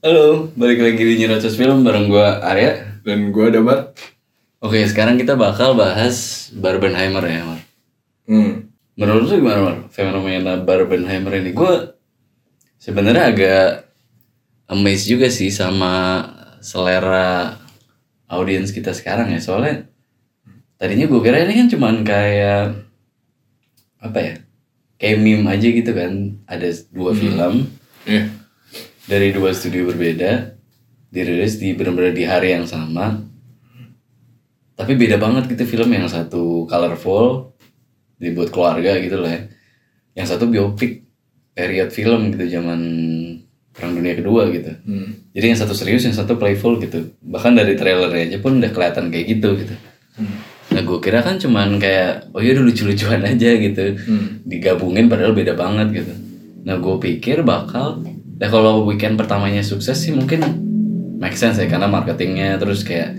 Halo, balik lagi di Nyerocos Film bareng gue Arya. Dan gue Damar. Oke, sekarang kita bakal bahas Barbenheimer ya, Mar. Hmm. Menurut lu gimana, Mar? Fenomena Barbenheimer ini. Gue sebenarnya agak amazed juga sih sama selera audiens kita sekarang ya. Soalnya tadinya gue kira ini kan cuman kayak apa ya? Kayak meme aja gitu kan. Ada dua film Iya. Dari dua studio berbeda dirilis di benar-benar di hari yang sama tapi beda banget gitu film yang satu colorful dibuat keluarga gitu lah ya. yang satu biopik period film gitu zaman perang dunia kedua gitu Hmm. jadi yang satu serius yang satu playful gitu bahkan dari trailernya aja pun udah kelihatan kayak gitu gitu nah gue kira kan cuman kayak oh ya udah lucu-lucuan aja gitu Hmm. digabungin padahal beda banget gitu. Nah gue pikir bakal, ya kalau weekend pertamanya sukses sih mungkin make sense ya karena marketingnya terus kayak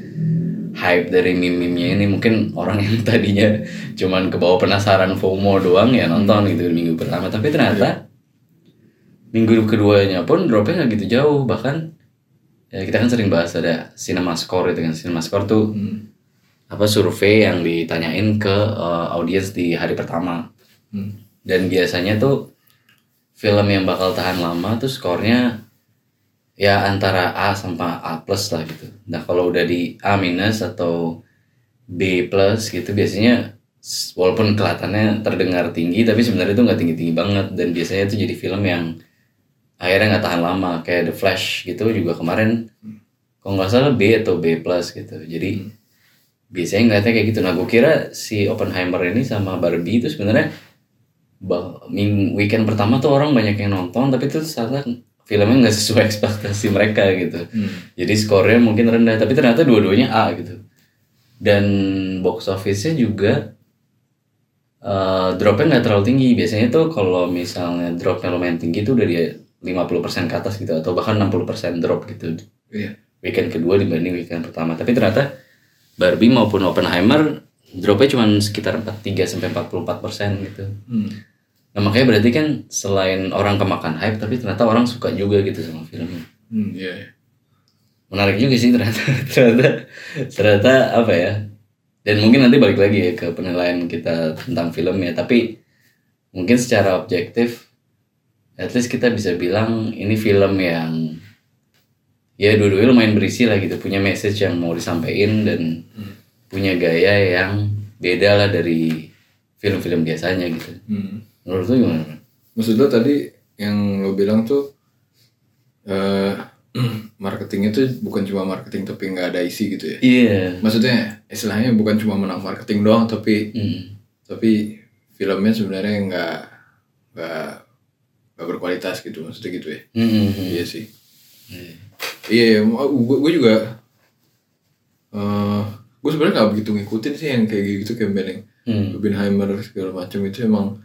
hype dari meme-meme-nya ini mungkin orang yang tadinya cuman ke bawah penasaran FOMO doang ya nonton gitu di minggu pertama. Tapi ternyata minggu keduanya pun dropnya nggak gitu jauh. Bahkan ya kita kan sering bahas ada cinema score itu kan. Cinema score tuh Hmm. apa survei yang ditanyain ke uh, audiens di hari pertama. Hmm. dan biasanya tuh film yang bakal tahan lama tuh skornya ya antara A sampai A plus lah gitu. Nah kalau udah di A minus atau B plus gitu biasanya walaupun kelihatannya terdengar tinggi tapi sebenarnya itu nggak tinggi tinggi banget dan biasanya itu jadi film yang akhirnya nggak tahan lama kayak The Flash gitu juga kemarin kalau nggak salah B atau B plus gitu. Jadi biasanya ngeliatnya kayak gitu. Nah gue kira si Oppenheimer ini sama Barbie itu sebenarnya bah- ming- weekend pertama tuh orang banyak yang nonton tapi tuh salah filmnya nggak sesuai ekspektasi mereka gitu. Hmm. Jadi skornya mungkin rendah tapi ternyata dua-duanya A gitu. Dan box office-nya juga eh, dropnya nggak terlalu tinggi. Biasanya tuh kalau misalnya dropnya lumayan tinggi tuh dia 50% ke atas gitu atau bahkan 60% drop gitu Iya. weekend kedua dibanding weekend pertama. Tapi ternyata Barbie maupun Oppenheimer dropnya cuma sekitar 43 sampai 44 persen gitu. Hmm. Nah makanya berarti kan selain orang kemakan hype, tapi ternyata orang suka juga gitu sama filmnya. Hmm. Iya. iya. Menarik juga sih ternyata, ternyata, ternyata apa ya? Dan mungkin nanti balik lagi ya ke penilaian kita tentang filmnya. Tapi mungkin secara objektif, at least kita bisa bilang ini film yang ya dua-duanya lumayan berisi lah gitu, punya message yang mau disampaikan dan punya gaya yang beda lah dari film-film biasanya gitu. Hmm. Menurut lu gimana? Maksud lo tadi yang lo bilang tuh eh marketingnya tuh bukan cuma marketing tapi nggak ada isi gitu ya. Iya. Maksudnya istilahnya bukan cuma menang marketing doang tapi Hmm. tapi filmnya sebenarnya nggak nggak nggak berkualitas gitu maksudnya gitu ya. Hmm, hmm. Iya sih. Iya. Iya, gue gue juga eh gue sebenarnya nggak begitu ngikutin sih yang kayak gitu campaign yang Hmm. Oppenheimer segala macam itu emang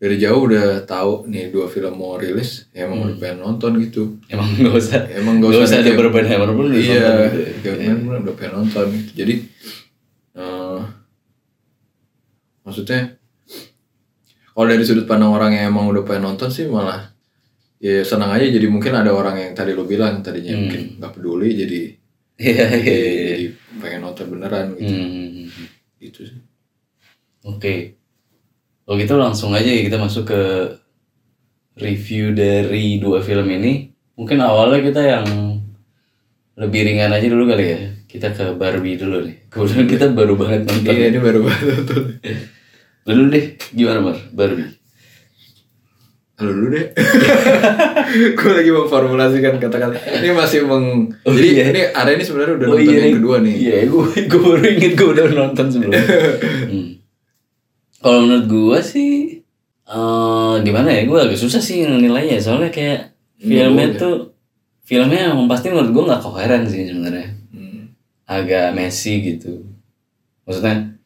dari jauh udah tahu nih dua film mau rilis ya emang udah pengen nonton gitu Emang nggak usah, emang nggak nggak usah ada kayak- Barbenheimer pun iya gitu ya. kayak udah pengen nonton gitu jadi eh maksudnya kalau dari sudut pandang orang yang emang udah pengen nonton sih malah ya senang aja jadi mungkin ada orang yang tadi lo bilang tadinya Hmm. mungkin nggak peduli jadi Iya, iya, jadi, iya. jadi pengen nonton beneran gitu Hmm. gitu sih Oke. Kalau gitu langsung aja ya kita masuk ke review dari dua film ini. Mungkin awalnya kita yang lebih ringan aja dulu kali ya. Kita ke Barbie dulu nih. Kemudian kita baru banget nonton. iya ini baru banget nonton Dulu deh, gimana Mar? Barbie. Halo dulu deh. gue lagi memformulasikan kata-kata. Ini masih meng. Oh, Jadi iya. ini Arya ini sebenarnya udah Oh, nonton iya yang kedua nih. Iya, gue gue baru inget gue udah nonton sebelumnya. Hmm. Kalau menurut gue sih, eh gimana ya? Gue agak susah sih nilainya. Soalnya kayak filmnya boleh. tuh, filmnya emang pasti menurut gue nggak koheren sih sebenarnya. Hmm. Agak messy gitu. Maksudnya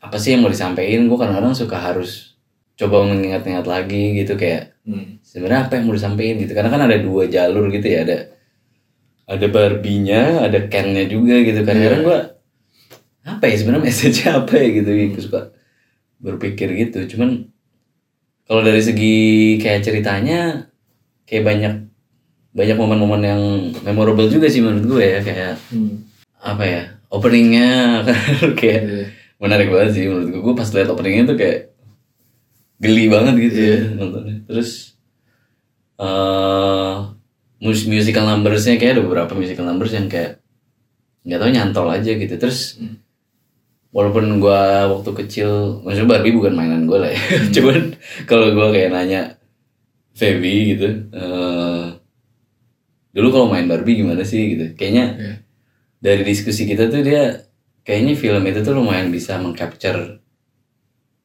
apa sih yang mau disampaikan? Gue kadang-kadang suka harus coba mengingat-ingat lagi gitu kayak Hmm. sebenarnya apa yang mau disampaikan gitu karena kan ada dua jalur gitu ya ada ada Barbie-nya ada Ken-nya juga gitu kadang-kadang gua apa ya sebenarnya message apa ya gitu gue suka berpikir gitu. Cuman kalau dari segi kayak ceritanya kayak banyak banyak momen-momen yang memorable juga sih menurut gue ya kayak Hmm. apa ya openingnya kayak Iya. menarik banget sih menurut gue. Gue pas liat openingnya tuh kayak geli banget gitu ya nontonnya. Terus eh mus musical numbersnya kayak ada beberapa musical numbers yang kayak nggak tahu nyantol aja gitu. Terus walaupun gua waktu kecil maksudnya Barbie bukan mainan gue lah ya cuman kalau gua kayak nanya Feby gitu eh dulu kalau main Barbie gimana sih gitu kayaknya Iya. dari diskusi kita tuh dia kayaknya film itu tuh lumayan bisa mengcapture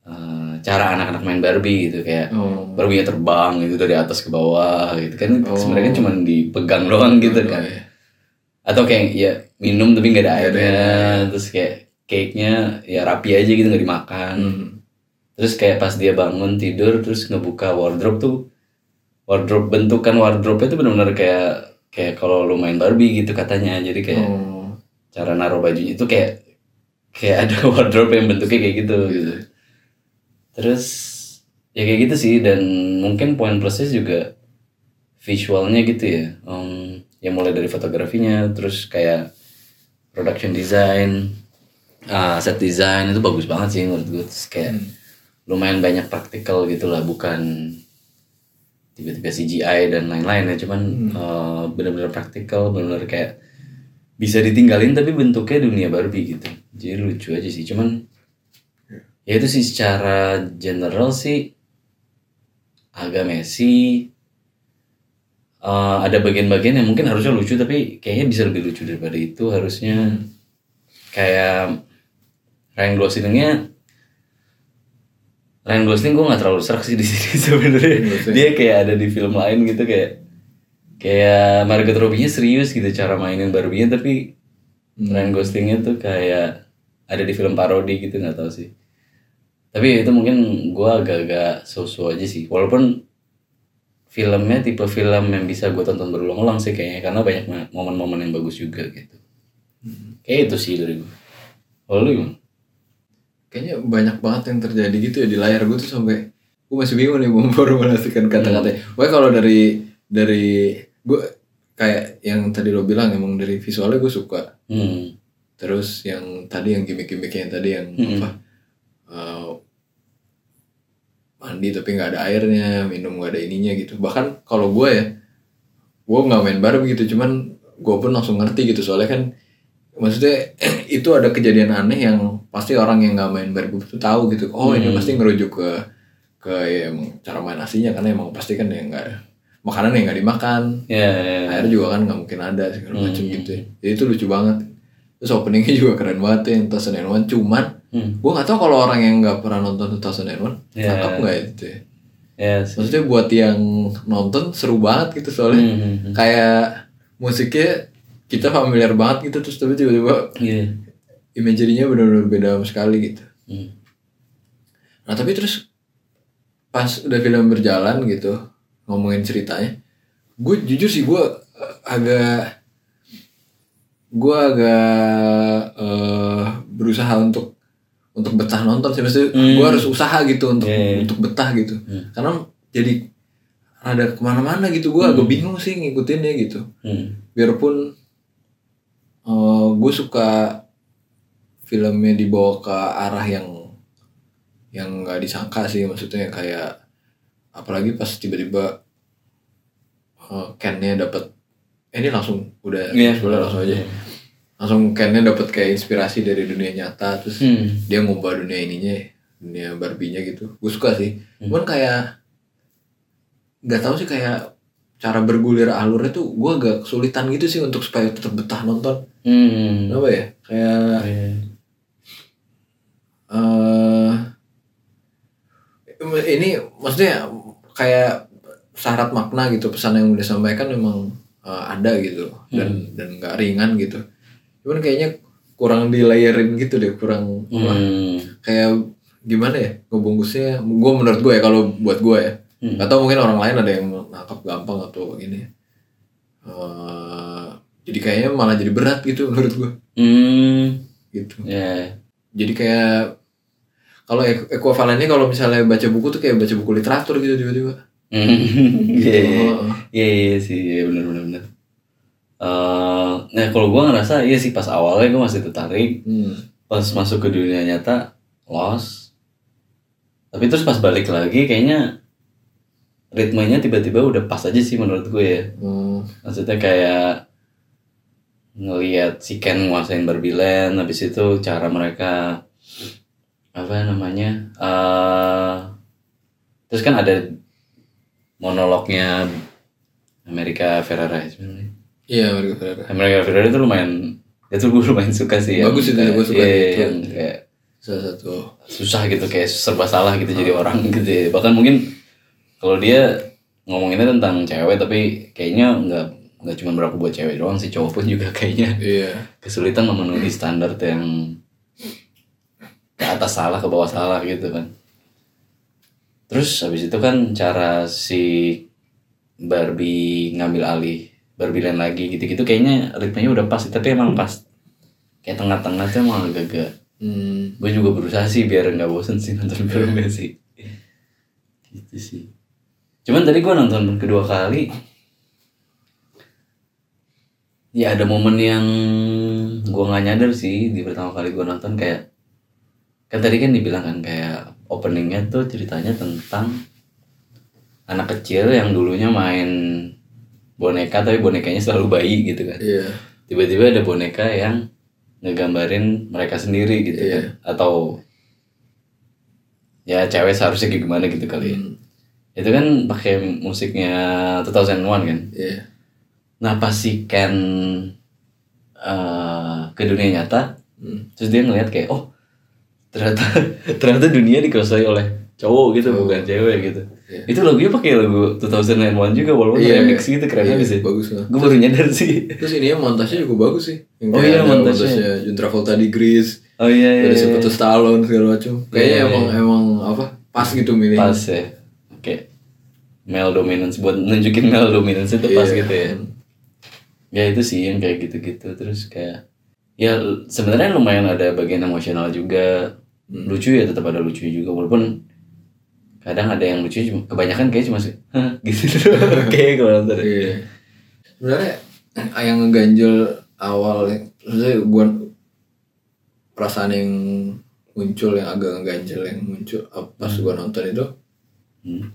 eh, cara anak-anak main Barbie gitu kayak Oh. Barbie terbang gitu dari atas ke bawah gitu kan Oh. sebenarnya kan cuma dipegang doang gitu kan Oh, iya. atau kayak ya minum tapi nggak ada airnya airnya. terus kayak cake-nya ya rapi aja gitu nggak dimakan Hmm. terus kayak pas dia bangun tidur terus ngebuka wardrobe tuh wardrobe bentukan wardrobe itu benar-benar kayak kayak kalau lu main Barbie gitu katanya jadi kayak Oh. cara naruh bajunya itu kayak kayak ada wardrobe yang bentuknya kayak gitu gitu terus ya kayak gitu sih dan mungkin poin plusnya juga visualnya gitu ya Em, ya mulai dari fotografinya terus kayak production design ah, set design itu bagus banget sih menurut gue Terus kayak lumayan banyak praktikal gitu lah bukan tiba-tiba CGI dan lain-lain ya. Cuman eh, bener-bener praktikal bener-bener kayak bisa ditinggalin tapi bentuknya dunia Barbie gitu. Jadi lucu aja sih. Cuman ya. itu sih secara general sih agak messy. Eh, ada bagian-bagian yang mungkin harusnya lucu tapi kayaknya bisa lebih lucu daripada itu harusnya. Kayak Ryan Goslingnya Ryan Gosling gue nggak terlalu serak sih di sini sebenarnya. Dia kayak ada di film lain gitu kayak kayak Margot Robbie-nya serius gitu cara mainin Barbie-nya tapi Ryan Goslingnya tuh kayak ada di film parodi gitu nggak tahu sih. Tapi itu mungkin gue agak-agak so-so aja sih. Walaupun filmnya tipe film yang bisa gue tonton berulang-ulang sih kayaknya karena banyak momen-momen yang bagus juga gitu. Kayak itu sih dari gue kalau lu gimana? Kayaknya banyak banget yang terjadi gitu ya di layar gue tuh sampai gue masih bingung nih mau formulasikan kata-katanya. Pokoknya kalau dari dari gue kayak yang tadi lo bilang emang dari visualnya gue suka. Hmm. Terus yang tadi yang gimmick-gimmicknya yang tadi yang Mm-mm. apa eh, mandi tapi nggak ada airnya, minum nggak ada ininya gitu. Bahkan kalau gue ya, gue nggak main Barbie gitu, cuman gue pun langsung ngerti gitu soalnya kan maksudnya itu ada kejadian aneh yang pasti orang yang nggak main Barbie itu tahu gitu. Oh ini Hmm. pasti ngerujuk ke ke ya, cara main aslinya karena emang pasti kan yang nggak makanan yang nggak dimakan Ya, ya, ya. air juga kan nggak mungkin ada segala macam Hmm. gitu ya. Jadi itu lucu banget. Terus openingnya juga keren banget ya yang 2001 cuman Hmm. gue nggak tahu kalau orang yang nggak pernah nonton 2001 Ya. tangkap nggak itu ya. Ya, sih. Maksudnya buat yang nonton seru banget gitu soalnya Hmm, hmm, hmm. kayak musiknya kita familiar banget gitu terus tapi tiba-tiba Iya. imagery-nya benar-benar beda sekali gitu. Hmm. Nah tapi terus pas udah film berjalan gitu ngomongin ceritanya, gue jujur sih gue agak gue agak eh, berusaha untuk untuk betah nonton sih maksudnya Hmm. gue harus usaha gitu untuk Iya, iya. untuk betah gitu Hmm. karena jadi ada ke mana-mana gitu gue agak bingung sih ngikutinnya gitu Hmm. biarpun gue suka filmnya dibawa ke arah yang yang nggak disangka sih. Maksudnya kayak apalagi pas tiba-tiba uh, Ken-nya dapat eh, ini langsung udah Iya. boleh langsung aja. langsung Ken-nya dapat kayak inspirasi dari dunia nyata terus Hmm. dia ngubah dunia ininya dunia Barbie-nya gitu. Gue suka sih. Cuman kayak nggak tahu sih kayak cara bergulir alurnya tuh gue agak kesulitan gitu sih untuk supaya tetap betah nonton Hmm. kenapa ya kayak Iya. eh ini maksudnya kayak syarat makna gitu pesan yang udah disampaikan memang eh, ada gitu dan dan nggak ringan gitu cuman kayaknya kurang di layerin gitu deh kurang apa, Hmm. kayak gimana ya ngebungkusnya gue menurut gue ya kalau buat gue ya Hmm. atau mungkin orang lain ada yang nangkap gampang atau gini Eh, jadi kayaknya malah jadi berat gitu menurut gue Hmm. gitu Ya. jadi kayak kalau ek- ekuivalennya kalau misalnya baca buku tuh kayak baca buku literatur gitu tiba-tiba Iya, iya, Oh. iya, iya sih, iya benar benar benar. Eh, nah kalau gue ngerasa iya sih pas awalnya gue masih tertarik, Hmm. pas masuk ke dunia nyata lost. Tapi terus pas balik lagi kayaknya ritmenya tiba-tiba udah pas aja sih menurut gue ya. Oh. Maksudnya kayak ngelihat si Ken nguasain Barbie Land, habis itu cara mereka apa namanya? eh terus kan ada monolognya Amerika Ferrera ya sebenarnya. Iya, Amerika Ferrera. Amerika Ferrera itu lumayan itu gue lumayan suka sih yang Bagus itu, kayak- gue suka iya, itu. yang kayak Salah satu. susah gitu kayak serba salah gitu jadi orang gitu ya. bahkan mungkin kalau dia ngomonginnya tentang cewek tapi kayaknya nggak nggak cuma berlaku buat cewek doang sih cowok pun juga kayaknya. Iya. kesulitan memenuhi standar yang ke atas salah ke bawah salah gitu kan. Terus habis itu kan cara si Barbie ngambil alih Barbie Land lagi gitu-gitu kayaknya ritmenya udah pas tapi emang pas. Kayak tengah-tengah tuh emang agak-agak Hmm. gue juga berusaha sih biar nggak bosen sih nonton filmnya sih. Gitu sih. Cuman tadi gue nonton kedua kali ya ada momen yang gue nggak nyadar sih di pertama kali gue nonton kayak kan tadi kan dibilang kan kayak openingnya tuh ceritanya tentang anak kecil yang dulunya main boneka tapi bonekanya selalu bayi gitu kan Iya. tiba-tiba ada boneka yang ngegambarin mereka sendiri gitu Iya. kan atau ya cewek seharusnya kayak gimana gitu kali ya. Hmm. itu kan pakai musiknya 2001 kan Iya. Pas si Ken eh, ke dunia nyata Hmm. terus dia ngeliat kayak oh ternyata ternyata dunia dikuasai oleh cowok gitu Cowok. bukan cewek gitu Iya. itu lagunya pakai lagu 2001 juga walaupun Iya, remix gitu keren iya, banget sih bagus lah. gue baru nyadar sih Terus ini ya montasnya juga bagus sih. Yang Oh iya, ada montasnya. John Travolta di Grease, oh iya iya, dari iya. Sylvester Stallone segala macam. Kayaknya Iya, emang iya. emang apa? Pas gitu milih. pas ya oke male dominance buat nunjukin male dominance itu pas Iya. gitu ya ya itu sih yang kayak gitu-gitu. Terus kayak ya sebenarnya lumayan ada bagian emosional juga. Hmm. lucu ya tetap ada lucu juga. Walaupun kadang ada yang lucu cuma kebanyakan kayak cuma sih gitu kayak kalau nonton Iya. Sebenarnya yang ngeganjel awal maksudnya gua perasaan yang muncul yang agak ngeganjel yang muncul uh, pas gua nonton itu Hmm.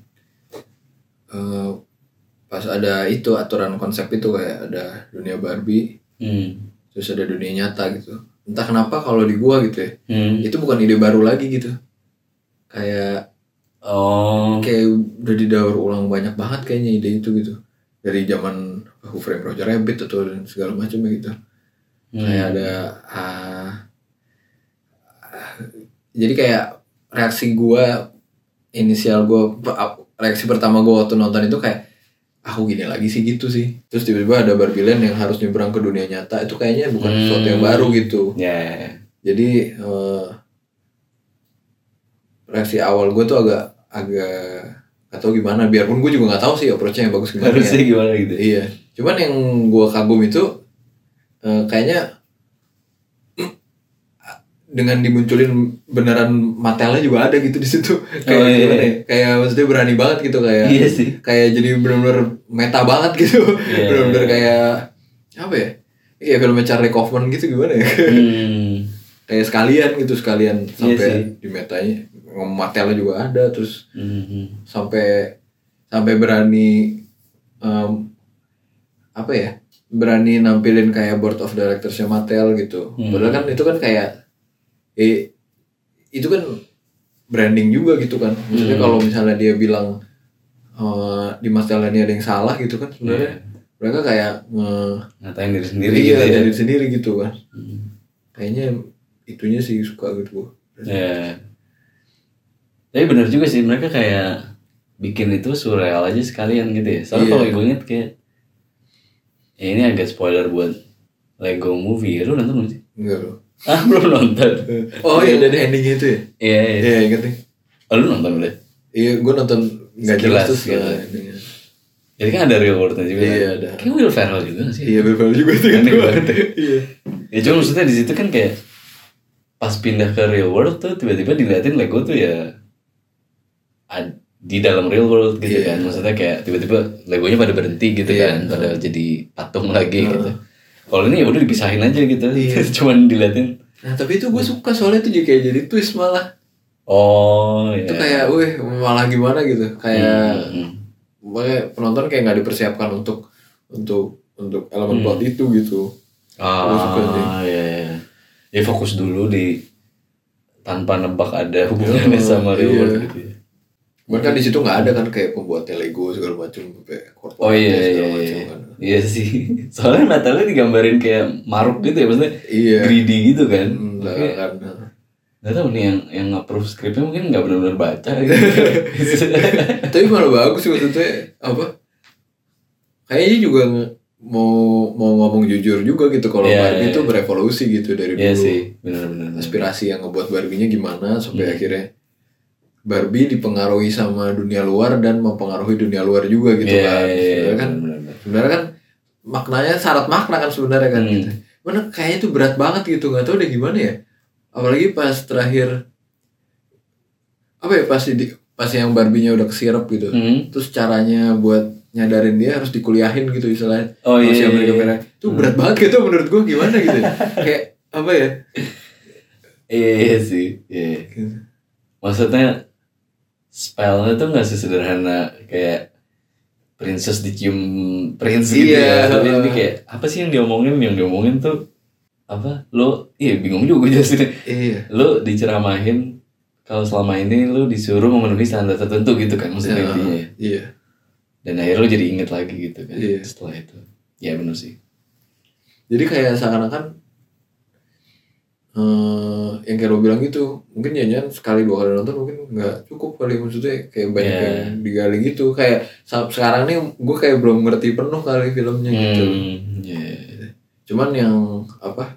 eh, pas ada itu aturan konsep itu kayak ada dunia Barbie Hmm. terus ada dunia nyata gitu entah kenapa kalau di gua gitu ya Hmm. itu bukan ide baru lagi gitu kayak oh kayak udah didaur ulang banyak banget kayaknya ide itu gitu dari zaman Who Framed Roger Rabbit atau dan segala macam gitu Hmm. kayak ada ah, jadi kayak reaksi gua inisial gua reaksi pertama gua waktu nonton itu kayak aku gini lagi sih gitu sih terus tiba-tiba ada Barbie yang harus nyebrang ke dunia nyata itu kayaknya bukan Hmm. sesuatu yang baru gitu ya ya, ya. jadi eh, reaksi awal gue tuh agak agak atau gimana biarpun gue juga nggak tahu sih approachnya yang bagus gimana harusnya ya. gimana gitu iya cuman yang gue kagum itu eh, kayaknya dengan dimunculin beneran matelnya juga ada gitu di situ kayak Oh, iya. gimana ya? kayak maksudnya berani banget gitu kayak iya sih kayak jadi bener-bener meta banget gitu Iya. bener-bener kayak apa ya kayak filmnya Charlie Kaufman gitu gimana ya hmm. kayak sekalian gitu sekalian Iya sampai sih. di metanya matelnya juga ada terus Hmm. sampai sampai berani em, apa ya berani nampilin kayak board of directorsnya Mattel gitu Hmm. padahal kan itu kan kayak eh itu kan branding juga gitu kan maksudnya Hmm. kalau misalnya dia bilang eh, di Mattel ini ada yang salah gitu kan sebenarnya mereka kayak nge ngatain diri sendiri iya, gitu ya dari sendiri gitu kan Hmm. kayaknya itunya sih suka gitu Ya. Tapi bener juga sih mereka kayak bikin itu surreal aja sekalian gitu ya. Soalnya Iya. kalau gue inget kayak ya ini agak spoiler buat Lego Movie. Lu nonton belum sih? enggak loh Ah belum nonton. Oh iya ada endingnya itu ya? Iya iya. Iya inget nih. Oh, lu nonton udah. Iya gue nonton nggak jelas tuh gitu. Jadi kan ada real worldnya juga. Iya, ada. Kayak Will Ferrell juga nggak sih. Iya berbeda juga tuh kan Aneh banget. Iya. Ya cuma maksudnya di situ kan kayak pas pindah ke real world tuh tiba-tiba diliatin Lego tuh ya di dalam real world gitu Iya. kan maksudnya kayak tiba-tiba legonya pada berhenti gitu Iya. kan pada jadi patung lagi gitu kalau ini ya udah dipisahin aja gitu Iya. cuman diliatin Nah tapi itu gue suka soalnya itu jadi kayak jadi twist malah oh ya itu kayak, wih malah gimana gitu kayak Hmm. makanya penonton kayak nggak dipersiapkan untuk untuk untuk elemen Hmm. plot itu gitu. Gua suka sih. ah ya ya ya fokus dulu di tanpa nebak ada hubungannya Iya, sama real iya. gitu ya. Cuman kan di situ nggak ada kan kayak pembuatnya Lego segala macam kayak korporat Oh iya segala iya macam iya. kan. Iya sih. Soalnya Natalnya digambarin kayak maruk gitu ya maksudnya Iya. greedy gitu kan. Hmm, Kayak kan. Gak tau nih yang yang approve skripnya mungkin nggak benar-benar baca gitu. Tapi malah bagus sih maksudnya apa? Kayaknya juga mau mau ngomong jujur juga gitu kalau Iya, Barbie iya. itu berevolusi gitu dari Iya dulu. sih, benar-benar. Aspirasi yang ngebuat Barbie-nya gimana sampai Hmm. akhirnya Barbie dipengaruhi sama dunia luar dan mempengaruhi dunia luar juga gitu Iya, kan. iya, iya, Sebenarnya kan benar-benar. sebenarnya kan maknanya syarat makna kan sebenarnya kan Hmm. gitu. Mana kayaknya itu berat banget gitu nggak tahu deh gimana ya. Apalagi pas terakhir apa ya pas di pas yang Barbie-nya udah kesirep gitu. Hmm. Terus caranya buat nyadarin dia harus dikuliahin gitu istilahnya. Oh iya. Si iya, Amerika iya. Itu berat banget gitu menurut gua gimana gitu. ya. Kayak apa ya? Iya, iya sih. Iya. Maksudnya spellnya tuh nggak sesederhana kayak princess dicium prince gitu Iya. ya. Tapi ini kayak apa sih yang diomongin? Yang diomongin tuh apa? Lo iya bingung juga jelasinnya. Iya. Lo diceramahin kalau selama ini lo disuruh memenuhi standar tertentu gitu kan maksudnya Ya, intinya ya. Iya. Dan akhirnya lo jadi inget lagi gitu kan Iya. setelah itu. Ya benar sih. Jadi kayak seakan-akan eh yang kayak lo bilang gitu mungkin jangan sekali dua kali nonton mungkin nggak cukup kali maksudnya kayak banyak Iya. yang digali gitu kayak sekarang nih gue kayak belum ngerti penuh kali filmnya gitu Hmm, iya. cuman yang apa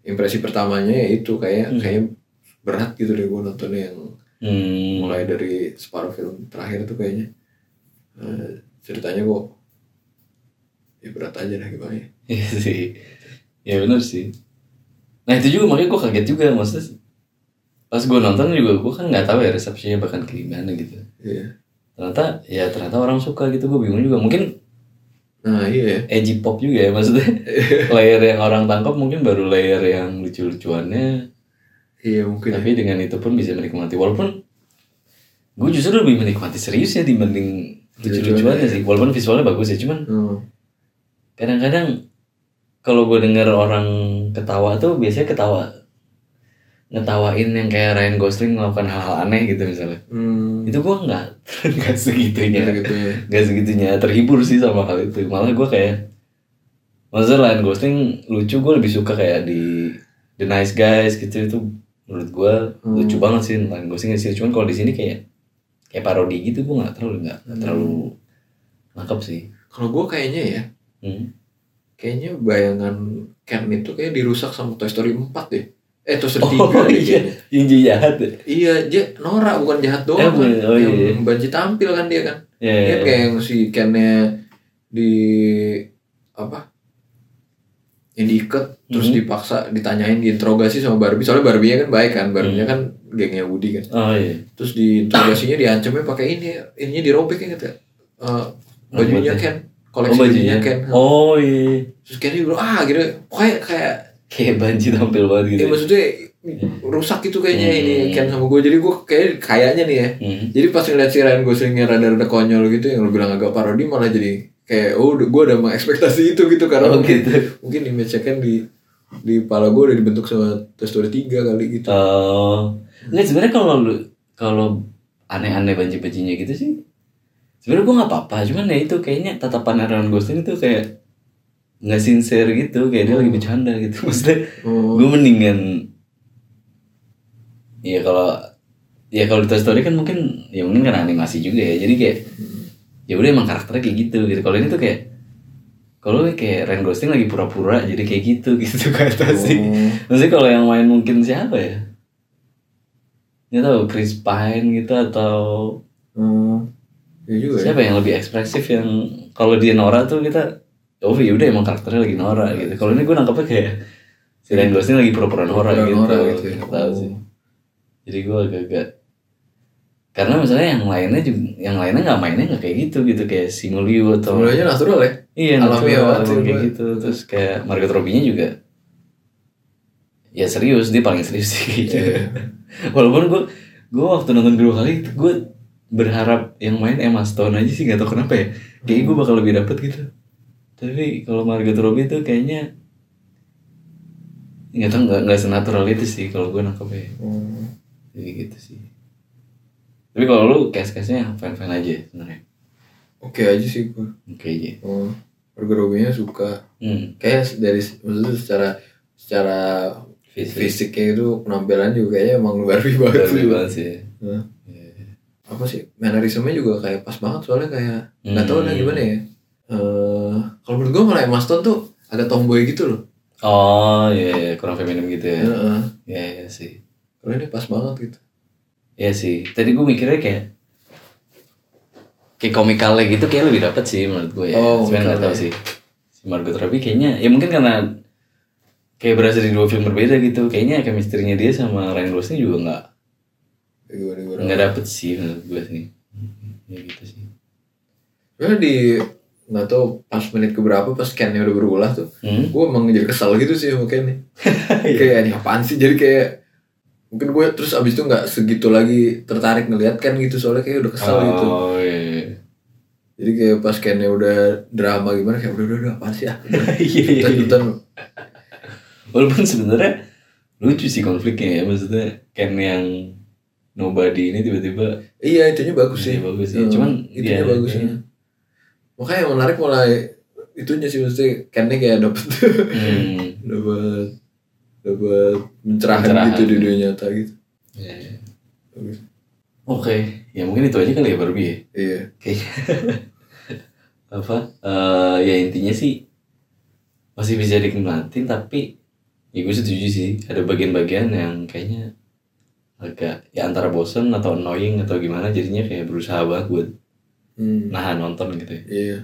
impresi pertamanya ya itu kayak Hmm. kayak berat gitu deh gue nontonnya yang Hmm. mulai dari separuh film terakhir tuh kayaknya eh, ceritanya kok ya berat aja lah gimana ya Iya sih. Ya benar sih. Nah itu juga makanya gue kaget juga maksudnya pas gue nonton juga gue kan nggak tahu ya resepsinya bahkan kayak gimana gitu. iya. Ternyata ya ternyata orang suka gitu gue bingung juga. Mungkin nah iya ya. edgy pop juga ya maksudnya. Layer yang orang tangkap mungkin baru layer yang lucu-lucuannya. Iya mungkin tapi dengan itu pun bisa menikmati. Walaupun gue justru lebih menikmati seriusnya dibanding lucu-lucuannya sih. Walaupun visualnya bagus ya cuman Hmm. Kalau gue dengar orang ketawa tuh biasanya ketawa ngetawain yang kayak Ryan Gosling melakukan hal-hal aneh gitu misalnya Hmm. itu gue nggak nggak segitunya gitu ya. nggak segitunya terhibur sih sama hal itu malah gue kayak maksudnya Ryan Gosling lucu gue lebih suka kayak di The Nice Guys gitu itu menurut gue Hmm. lucu banget sih Ryan Gosling sih cuman kalau di sini kayak kayak parodi gitu gue nggak terlalu nggak nggak terlalu nangkep sih Kalau gue kayaknya ya, hmm. Kayaknya bayangan Ken itu kayak dirusak sama Toy Story 4 deh. Eh Toy Story 3 Oh deh iya, kayaknya. yang jadi jahat ya. Iya, dia Nora bukan jahat doang Eh, kan. Oh, iya, iya. Yang banci tampil kan dia kan. Iya, Dia iya. kayak yang si Kennya di apa? Yang diikat terus Mhm. dipaksa ditanyain diinterogasi sama Barbie soalnya Barbie-nya kan baik kan Barbie-nya kan gengnya Woody kan Oh iya. terus diinterogasinya diancamnya pakai ini ininya dirobek ya Eh, bajunya Apa tuh? Ken koleksi bajunya bajunya. Ken Oh iya. terus Ken dia bilang ah gitu kayak kayak Kayak banci tampil banget gitu. ya maksudnya rusak itu kayaknya Hmm. ini Ken sama gue jadi gue kayak kayaknya nih ya Hmm. jadi pas ngeliat si Ryan Goslingnya rada-rada konyol gitu yang lu bilang agak parodi malah jadi kayak oh gue udah mengekspektasi itu gitu karena Oh mungkin, gitu. mungkin image kan di di kepala gue udah dibentuk sama Story 3 kali gitu Oh. Nggak sebenarnya kalau lu kalau aneh-aneh banci-bancinya gitu sih sebenarnya gue nggak apa-apa cuman ya itu kayaknya tatapan Aaron Gosling itu kayak nggak sincere gitu kayak dia lagi bercanda gitu. Maksudnya oh, gue mendingan ya kalau ya kalau di Toy Story kan mungkin ya mungkin kan animasi juga ya jadi kayak ya udah emang karakternya kayak gitu gitu. Kalau ini tuh kayak kalau kayak Ryan Gosling lagi pura-pura jadi kayak gitu gitu kata sih. Oh, maksudnya kalau yang main mungkin siapa ya? Nggak tahu Chris Pine gitu atau oh. Ya juga ya siapa yang lebih ekspresif yang kalau dia Nora tuh kita oh ya udah emang karakternya lagi Nora gitu kalau ini gue nangkepnya kayak si Ryan Gosling lagi pura-pura Nora gitu Nora gitu ya. Tahu sih jadi gue agak-agak karena misalnya yang lainnya juga yang lainnya nggak mainnya nggak kayak gitu gitu kayak si Mulyo atau Sebenarnya natural ya. iya natural, banget kayak gua. gitu terus kayak Margot Robbie-nya juga ya serius dia paling serius sih gitu. Iya. walaupun gue gue waktu nonton kedua kali gue berharap yang main Emma Stone aja sih nggak tahu kenapa ya. Kayaknya gue bakal lebih dapet gitu. Tapi kalau Margot Robbie tuh kayaknya nggak tahu nggak nggak senatural itu sih kalau gue nangkepnya Hmm. jadi gitu sih. Tapi kalau lu case case nya fan fan aja sebenarnya. Oke aja sih gue. oke aja. Oh, Margot Robbie-nya suka. hmm. Kayak dari maksudnya secara secara fisik. fisiknya itu penampilan juga kayaknya emang Barbie banget Barbie banget sih. Nah, Iya. Apa sih mannerismnya juga kayak pas banget soalnya kayak nggak tahu dah Hmm. gimana ya. Eh kalau menurut gue malah Emma Stone tuh agak tomboy gitu loh. oh iya iya, kurang feminim gitu ya Heeh. iya iya sih Kalau ini pas banget gitu. Iya sih. Tadi gue mikirnya kayak kayak komikalnya gitu kayak lebih dapet sih menurut gue ya. Oh, Sebenarnya nggak tahu sih. Si Margot Robbie kayaknya ya mungkin karena kayak berasal dari dua film berbeda gitu. Kayaknya chemistry-nya dia sama Ryan Gosling juga nggak gimana gimana. nggak dapet sih menurut gue sih. Ya gitu sih. Soalnya di nggak tahu pas menit keberapa pas scannya udah berulah tuh, Hmm? gue emang jadi kesel gitu sih sama Ken nih. kayak ini apaan sih? Jadi kayak mungkin gue terus abis itu nggak segitu lagi tertarik ngeliat kan gitu soalnya kayak udah kesel gitu. Oh iya. Jadi kayak pas Kennya udah drama gimana kayak udah udah, udah apaan sih ah? Iya iya. iya. Ikutan Walaupun sebenarnya lucu sih konfliknya ya maksudnya Ken yang nobody ini tiba-tiba Iya itunya bagus sih. Iya, bagus sih. Hmm, Cuman itunya dia- bagus iya. ya. Makanya yang menarik mulai itunya sih mesti Kennya kayak dapet hmm. dapet dapet pencerahan, Pencerahan. gitu di dunia nyata gitu. Iya, iya. Bagus. Oke, ya mungkin itu aja kali ya Barbie ya. Iya. Kayaknya apa? eh ya intinya sih masih bisa dinikmatin tapi ya gue setuju sih ada bagian-bagian yang kayaknya agak ya antara bosen atau annoying atau gimana jadinya kayak berusaha banget buat Hmm. nahan nonton gitu ya. Iya.